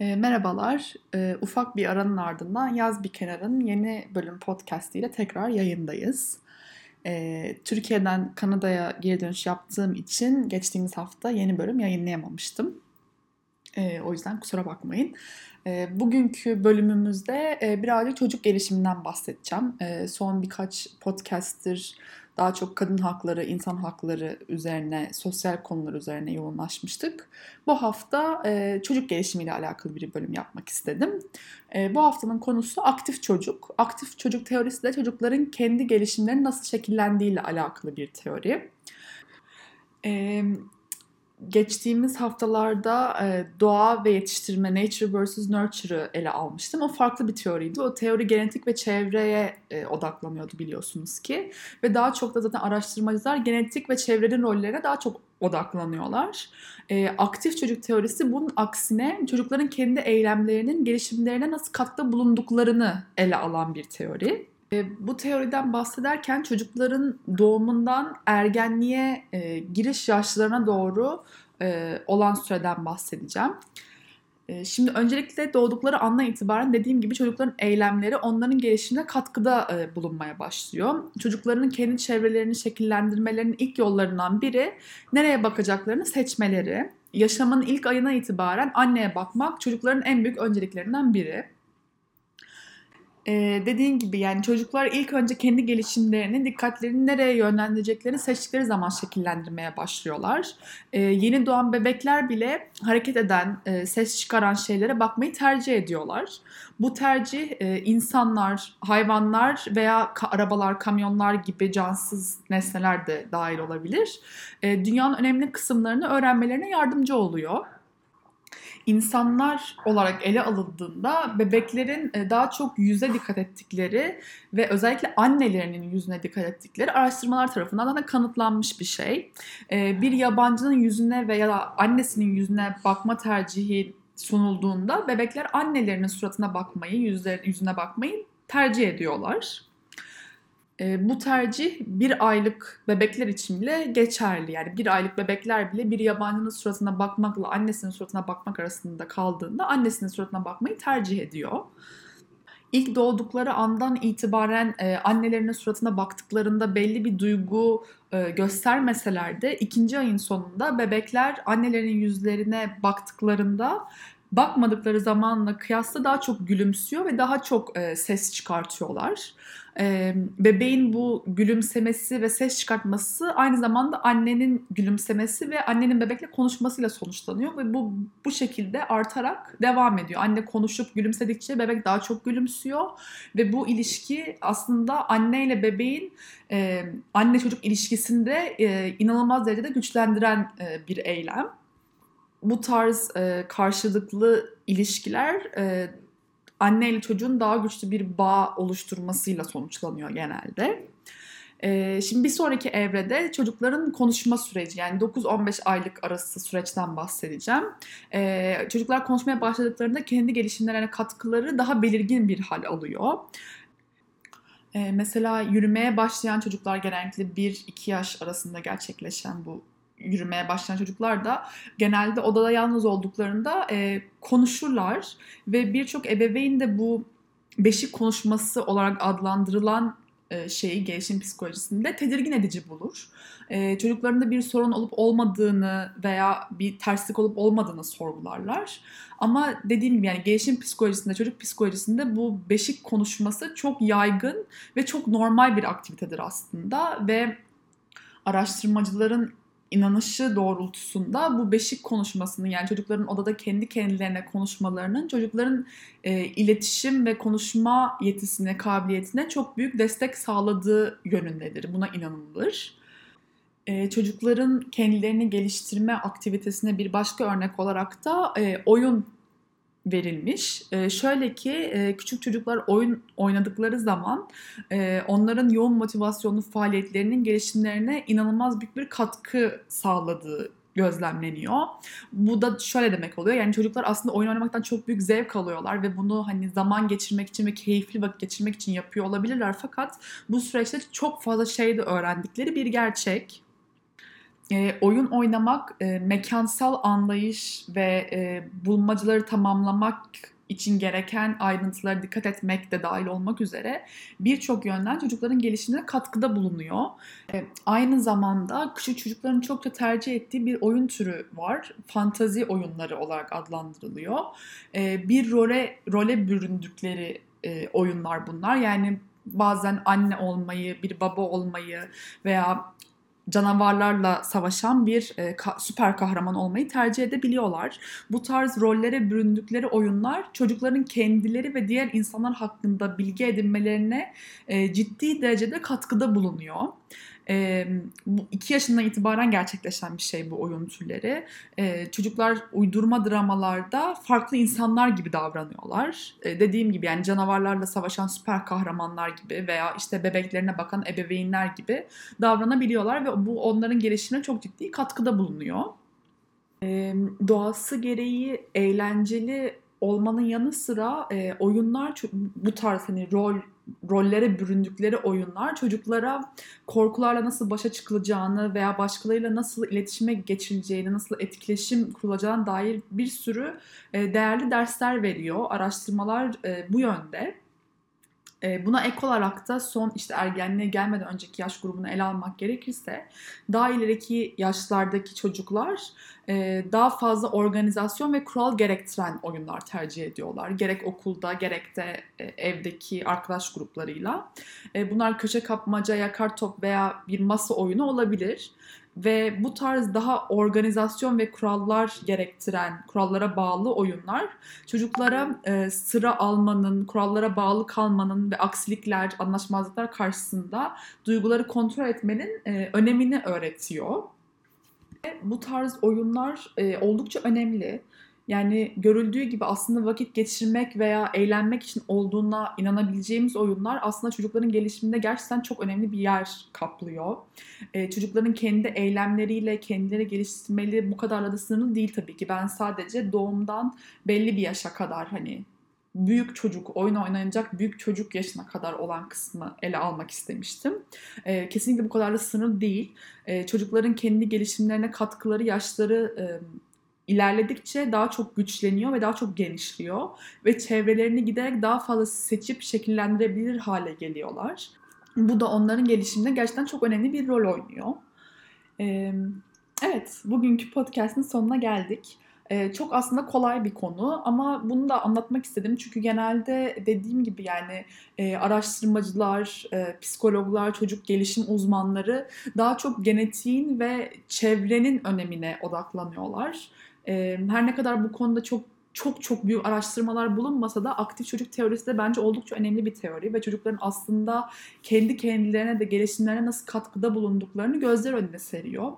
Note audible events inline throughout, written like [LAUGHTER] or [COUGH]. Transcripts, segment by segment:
E, merhabalar. E, ufak bir aranın ardından Yaz Bir Kenar'ın yeni bölüm podcast ile tekrar yayındayız. E, Türkiye'den Kanada'ya geri dönüş yaptığım için geçtiğimiz hafta yeni bölüm yayınlayamamıştım. E, o yüzden kusura bakmayın. E, bugünkü bölümümüzde e, birazcık çocuk gelişiminden bahsedeceğim. E, son birkaç podcast'tir daha çok kadın hakları, insan hakları üzerine, sosyal konular üzerine yoğunlaşmıştık. Bu hafta e, çocuk gelişimiyle alakalı bir bölüm yapmak istedim. E, bu haftanın konusu aktif çocuk. Aktif çocuk teorisi de çocukların kendi gelişimlerinin nasıl şekillendiğiyle alakalı bir teori. E, geçtiğimiz haftalarda e, doğa ve yetiştirme, nature vs. nurture'ı ele almıştım. O farklı bir teoriydi. O teori genetik ve çevreye e, odaklanıyordu biliyorsunuz ki. Ve daha çok da zaten araştırmacılar genetik ve çevrenin rollerine daha çok odaklanıyorlar. E, aktif çocuk teorisi bunun aksine çocukların kendi eylemlerinin gelişimlerine nasıl katkıda bulunduklarını ele alan bir teori. E, bu teoriden bahsederken çocukların doğumundan ergenliğe e, giriş yaşlarına doğru e, olan süreden bahsedeceğim. E, şimdi öncelikle doğdukları andan itibaren dediğim gibi çocukların eylemleri onların gelişimine katkıda e, bulunmaya başlıyor. Çocukların kendi çevrelerini şekillendirmelerinin ilk yollarından biri nereye bakacaklarını seçmeleri. Yaşamın ilk ayına itibaren anneye bakmak çocukların en büyük önceliklerinden biri ee, dediğin gibi yani çocuklar ilk önce kendi gelişimlerini, dikkatlerini nereye yönlendireceklerini seçtikleri zaman şekillendirmeye başlıyorlar. Ee, yeni doğan bebekler bile hareket eden, e, ses çıkaran şeylere bakmayı tercih ediyorlar. Bu tercih e, insanlar, hayvanlar veya ka- arabalar, kamyonlar gibi cansız nesneler de dahil olabilir. E, dünyanın önemli kısımlarını öğrenmelerine yardımcı oluyor insanlar olarak ele alındığında bebeklerin e, daha çok yüze dikkat ettikleri ve özellikle annelerinin yüzüne dikkat ettikleri araştırmalar tarafından da kanıtlanmış bir şey. E, bir yabancının yüzüne veya annesinin yüzüne bakma tercihi sunulduğunda bebekler annelerinin suratına bakmayı, yüzüne bakmayı tercih ediyorlar. E, bu tercih bir aylık bebekler için bile geçerli. Yani bir aylık bebekler bile bir yabancının suratına bakmakla annesinin suratına bakmak arasında kaldığında annesinin suratına bakmayı tercih ediyor. İlk doğdukları andan itibaren e, annelerinin suratına baktıklarında belli bir duygu e, göstermeseler de ikinci ayın sonunda bebekler annelerinin yüzlerine baktıklarında bakmadıkları zamanla kıyasla daha çok gülümsüyor ve daha çok e, ses çıkartıyorlar e, bebeğin bu gülümsemesi ve ses çıkartması aynı zamanda annenin gülümsemesi ve annenin bebekle konuşmasıyla sonuçlanıyor ve bu bu şekilde artarak devam ediyor. Anne konuşup gülümsedikçe bebek daha çok gülümsüyor ve bu ilişki aslında anne ile bebeğin e, anne çocuk ilişkisinde e, inanılmaz derecede güçlendiren e, bir eylem. Bu tarz e, karşılıklı ilişkiler e, anne ile çocuğun daha güçlü bir bağ oluşturmasıyla sonuçlanıyor genelde. Ee, şimdi bir sonraki evrede çocukların konuşma süreci yani 9-15 aylık arası süreçten bahsedeceğim. Ee, çocuklar konuşmaya başladıklarında kendi gelişimlerine katkıları daha belirgin bir hal alıyor. Ee, mesela yürümeye başlayan çocuklar genellikle 1-2 yaş arasında gerçekleşen bu yürümeye başlayan çocuklar da genelde odada yalnız olduklarında e, konuşurlar ve birçok ebeveyn de bu beşik konuşması olarak adlandırılan e, şeyi gelişim psikolojisinde tedirgin edici bulur. E, çocuklarında bir sorun olup olmadığını veya bir terslik olup olmadığını sorgularlar. Ama dediğim gibi yani gelişim psikolojisinde, çocuk psikolojisinde bu beşik konuşması çok yaygın ve çok normal bir aktivitedir aslında ve araştırmacıların inanışı doğrultusunda bu beşik konuşmasının yani çocukların odada kendi kendilerine konuşmalarının çocukların e, iletişim ve konuşma yetisine, kabiliyetine çok büyük destek sağladığı yönündedir. Buna inanılır. E, çocukların kendilerini geliştirme aktivitesine bir başka örnek olarak da e, oyun verilmiş. E, şöyle ki e, küçük çocuklar oyun oynadıkları zaman e, onların yoğun motivasyonlu faaliyetlerinin gelişimlerine inanılmaz büyük bir katkı sağladığı gözlemleniyor. Bu da şöyle demek oluyor. Yani çocuklar aslında oyun oynamaktan çok büyük zevk alıyorlar ve bunu hani zaman geçirmek için ve keyifli vakit geçirmek için yapıyor olabilirler. Fakat bu süreçte çok fazla şey de öğrendikleri bir gerçek. E, oyun oynamak e, mekansal anlayış ve e, bulmacaları tamamlamak için gereken ayrıntılara dikkat etmek de dahil olmak üzere birçok yönden çocukların gelişimine katkıda bulunuyor. E, aynı zamanda küçük çocukların çokça tercih ettiği bir oyun türü var. Fantazi oyunları olarak adlandırılıyor. E, bir role role büründükleri e, oyunlar bunlar. Yani bazen anne olmayı, bir baba olmayı veya canavarlarla savaşan bir e, ka- süper kahraman olmayı tercih edebiliyorlar. Bu tarz rollere büründükleri oyunlar çocukların kendileri ve diğer insanlar hakkında bilgi edinmelerine e, ciddi derecede katkıda bulunuyor. E, bu iki yaşından itibaren gerçekleşen bir şey bu oyun türleri. E, çocuklar uydurma dramalarda farklı insanlar gibi davranıyorlar. E, dediğim gibi yani canavarlarla savaşan süper kahramanlar gibi veya işte bebeklerine bakan ebeveynler gibi davranabiliyorlar ve bu onların gelişimine çok ciddi katkıda bulunuyor. E, doğası gereği eğlenceli olmanın yanı sıra e, oyunlar bu tarz hani rol rollere büründükleri oyunlar çocuklara korkularla nasıl başa çıkılacağını veya başkalarıyla nasıl iletişime geçileceğini, nasıl etkileşim kurulacağına dair bir sürü e, değerli dersler veriyor. Araştırmalar e, bu yönde. E, buna ek olarak da son işte ergenliğe gelmeden önceki yaş grubunu ele almak gerekirse daha ileriki yaşlardaki çocuklar e, daha fazla organizasyon ve kural gerektiren oyunlar tercih ediyorlar. Gerek okulda gerek de e, evdeki arkadaş gruplarıyla. Bunlar köşe kapmaca, yakar top veya bir masa oyunu olabilir ve bu tarz daha organizasyon ve kurallar gerektiren, kurallara bağlı oyunlar çocuklara e, sıra almanın, kurallara bağlı kalmanın ve aksilikler, anlaşmazlıklar karşısında duyguları kontrol etmenin e, önemini öğretiyor. Bu tarz oyunlar e, oldukça önemli. Yani görüldüğü gibi aslında vakit geçirmek veya eğlenmek için olduğuna inanabileceğimiz oyunlar aslında çocukların gelişiminde gerçekten çok önemli bir yer kaplıyor. Ee, çocukların kendi eylemleriyle kendileri geliştirmeli bu kadarla da sınırlı değil tabii ki. Ben sadece doğumdan belli bir yaşa kadar hani büyük çocuk, oyun oynanacak büyük çocuk yaşına kadar olan kısmı ele almak istemiştim. E, kesinlikle bu kadar da sınırlı değil. E, çocukların kendi gelişimlerine katkıları, yaşları e, ilerledikçe daha çok güçleniyor ve daha çok genişliyor ve çevrelerini giderek daha fazla seçip şekillendirebilir hale geliyorlar. Bu da onların gelişiminde gerçekten çok önemli bir rol oynuyor. Evet, bugünkü podcast'ın sonuna geldik. Ee, çok aslında kolay bir konu ama bunu da anlatmak istedim çünkü genelde dediğim gibi yani e, araştırmacılar, e, psikologlar, çocuk gelişim uzmanları daha çok genetiğin ve çevrenin önemine odaklanıyorlar. E, her ne kadar bu konuda çok çok çok büyük araştırmalar bulunmasa da aktif çocuk teorisi de bence oldukça önemli bir teori ve çocukların aslında kendi kendilerine de gelişimlerine nasıl katkıda bulunduklarını gözler önüne seriyor.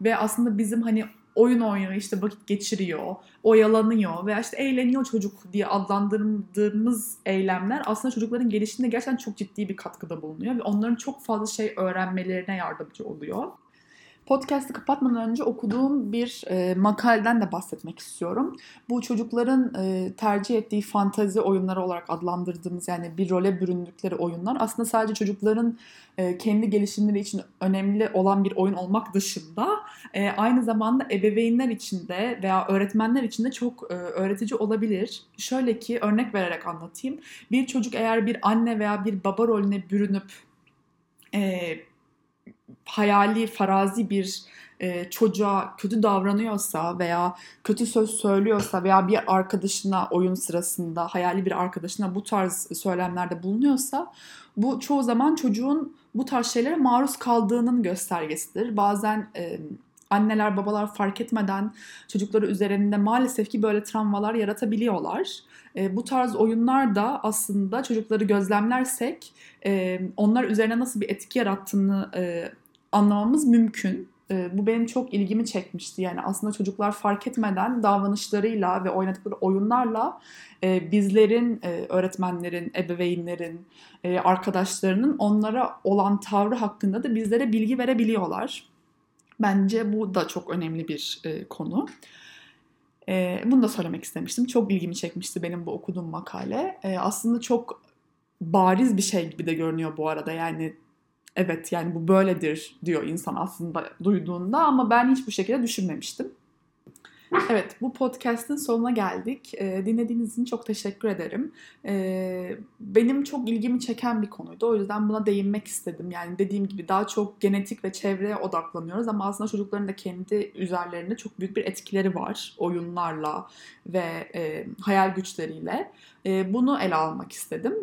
Ve aslında bizim hani oyun oynuyor, işte vakit geçiriyor, oyalanıyor veya işte eğleniyor çocuk diye adlandırdığımız eylemler aslında çocukların gelişiminde gerçekten çok ciddi bir katkıda bulunuyor ve onların çok fazla şey öğrenmelerine yardımcı oluyor. Podcast'ı kapatmadan önce okuduğum bir e, makaleden de bahsetmek istiyorum. Bu çocukların e, tercih ettiği fantazi oyunları olarak adlandırdığımız yani bir role büründükleri oyunlar aslında sadece çocukların e, kendi gelişimleri için önemli olan bir oyun olmak dışında e, aynı zamanda ebeveynler için de veya öğretmenler için de çok e, öğretici olabilir. Şöyle ki örnek vererek anlatayım. Bir çocuk eğer bir anne veya bir baba rolüne bürünüp e, hayali, farazi bir e, çocuğa kötü davranıyorsa veya kötü söz söylüyorsa veya bir arkadaşına oyun sırasında hayali bir arkadaşına bu tarz söylemlerde bulunuyorsa bu çoğu zaman çocuğun bu tarz şeylere maruz kaldığının göstergesidir. Bazen e, anneler babalar fark etmeden çocukları üzerinde maalesef ki böyle travmalar yaratabiliyorlar. E, bu tarz oyunlar da aslında çocukları gözlemlersek e, onlar üzerine nasıl bir etki yarattığını e, anlamamız mümkün. E, bu benim çok ilgimi çekmişti. Yani aslında çocuklar fark etmeden davranışlarıyla ve oynadıkları oyunlarla e, bizlerin, e, öğretmenlerin, ebeveynlerin, e, arkadaşlarının onlara olan tavrı hakkında da bizlere bilgi verebiliyorlar. Bence bu da çok önemli bir konu. Bunu da söylemek istemiştim. Çok ilgimi çekmişti benim bu okuduğum makale. Aslında çok bariz bir şey gibi de görünüyor bu arada. Yani evet yani bu böyledir diyor insan aslında duyduğunda ama ben hiç bu şekilde düşünmemiştim. Evet, bu podcast'in sonuna geldik. E, dinlediğiniz için çok teşekkür ederim. E, benim çok ilgimi çeken bir konuydu. O yüzden buna değinmek istedim. Yani dediğim gibi daha çok genetik ve çevreye odaklanıyoruz ama aslında çocukların da kendi üzerlerinde çok büyük bir etkileri var. Oyunlarla ve e, hayal güçleriyle. E, bunu ele almak istedim.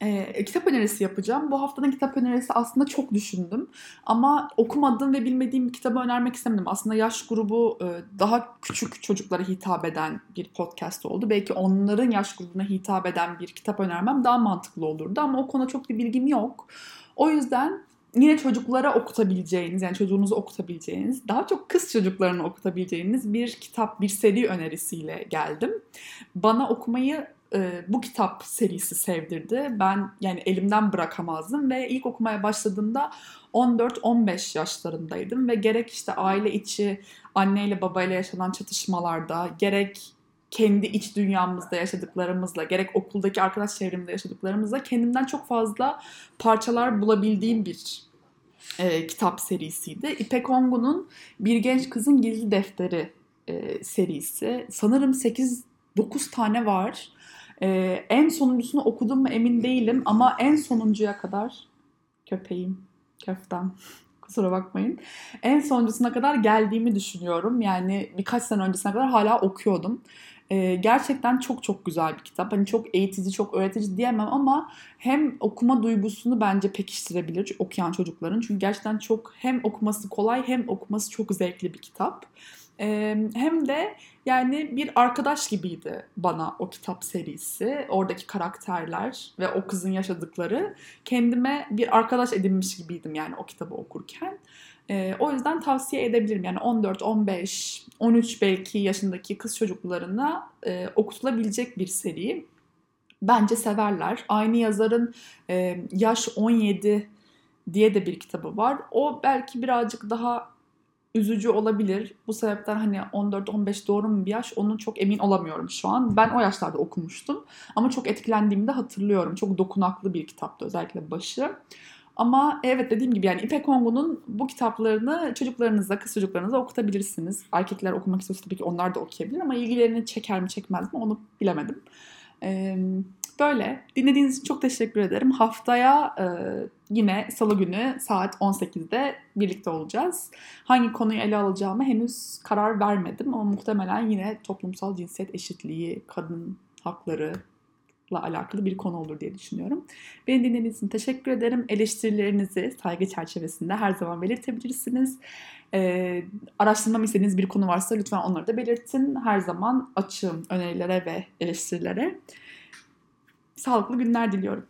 E, kitap önerisi yapacağım. Bu haftanın kitap önerisi aslında çok düşündüm. Ama okumadığım ve bilmediğim bir kitabı önermek istemedim. Aslında yaş grubu e, daha küçük çocuklara hitap eden bir podcast oldu. Belki onların yaş grubuna hitap eden bir kitap önermem daha mantıklı olurdu. Ama o konuda çok bir bilgim yok. O yüzden yine çocuklara okutabileceğiniz yani çocuğunuzu okutabileceğiniz daha çok kız çocuklarını okutabileceğiniz bir kitap bir seri önerisiyle geldim. Bana okumayı e, bu kitap serisi sevdirdi. Ben yani elimden bırakamazdım ve ilk okumaya başladığımda 14-15 yaşlarındaydım ve gerek işte aile içi anneyle babayla yaşanan çatışmalarda gerek kendi iç dünyamızda yaşadıklarımızla, gerek okuldaki arkadaş çevremde yaşadıklarımızla kendimden çok fazla parçalar bulabildiğim bir e, kitap serisiydi. İpek Ongun'un Bir Genç Kızın Gizli Defteri e, serisi. Sanırım 8-9 tane var. Ee, en sonuncusunu okudum mu emin değilim ama en sonuncuya kadar köpeğim, köftem [LAUGHS] kusura bakmayın. En sonuncusuna kadar geldiğimi düşünüyorum. Yani birkaç sene öncesine kadar hala okuyordum. Ee, gerçekten çok çok güzel bir kitap. Hani çok eğitici, çok öğretici diyemem ama hem okuma duygusunu bence pekiştirebilir okuyan çocukların. Çünkü gerçekten çok hem okuması kolay hem okuması çok zevkli bir kitap. Ee, hem de yani bir arkadaş gibiydi bana o kitap serisi. Oradaki karakterler ve o kızın yaşadıkları. Kendime bir arkadaş edinmiş gibiydim yani o kitabı okurken. Ee, o yüzden tavsiye edebilirim. Yani 14, 15, 13 belki yaşındaki kız çocuklarına e, okutulabilecek bir seri. Bence severler. Aynı yazarın e, Yaş 17 diye de bir kitabı var. O belki birazcık daha üzücü olabilir. Bu sebepten hani 14-15 doğru mu bir yaş onu çok emin olamıyorum şu an. Ben o yaşlarda okumuştum ama çok etkilendiğimi de hatırlıyorum. Çok dokunaklı bir kitaptı özellikle başı. Ama evet dediğim gibi yani İpek Ongun'un bu kitaplarını çocuklarınıza, kız çocuklarınıza okutabilirsiniz. Erkekler okumak istiyorsa tabii ki onlar da okuyabilir ama ilgilerini çeker mi çekmez mi onu bilemedim. Ee, Böyle. Dinlediğiniz için çok teşekkür ederim. Haftaya e, yine salı günü saat 18'de birlikte olacağız. Hangi konuyu ele alacağımı henüz karar vermedim ama muhtemelen yine toplumsal cinsiyet eşitliği, kadın hakları ile alakalı bir konu olur diye düşünüyorum. Beni dinlediğiniz için teşekkür ederim. Eleştirilerinizi saygı çerçevesinde her zaman belirtebilirsiniz. Ee, araştırmamı istediğiniz bir konu varsa lütfen onları da belirtin. Her zaman açığım önerilere ve eleştirilere. Sağlıklı günler diliyorum.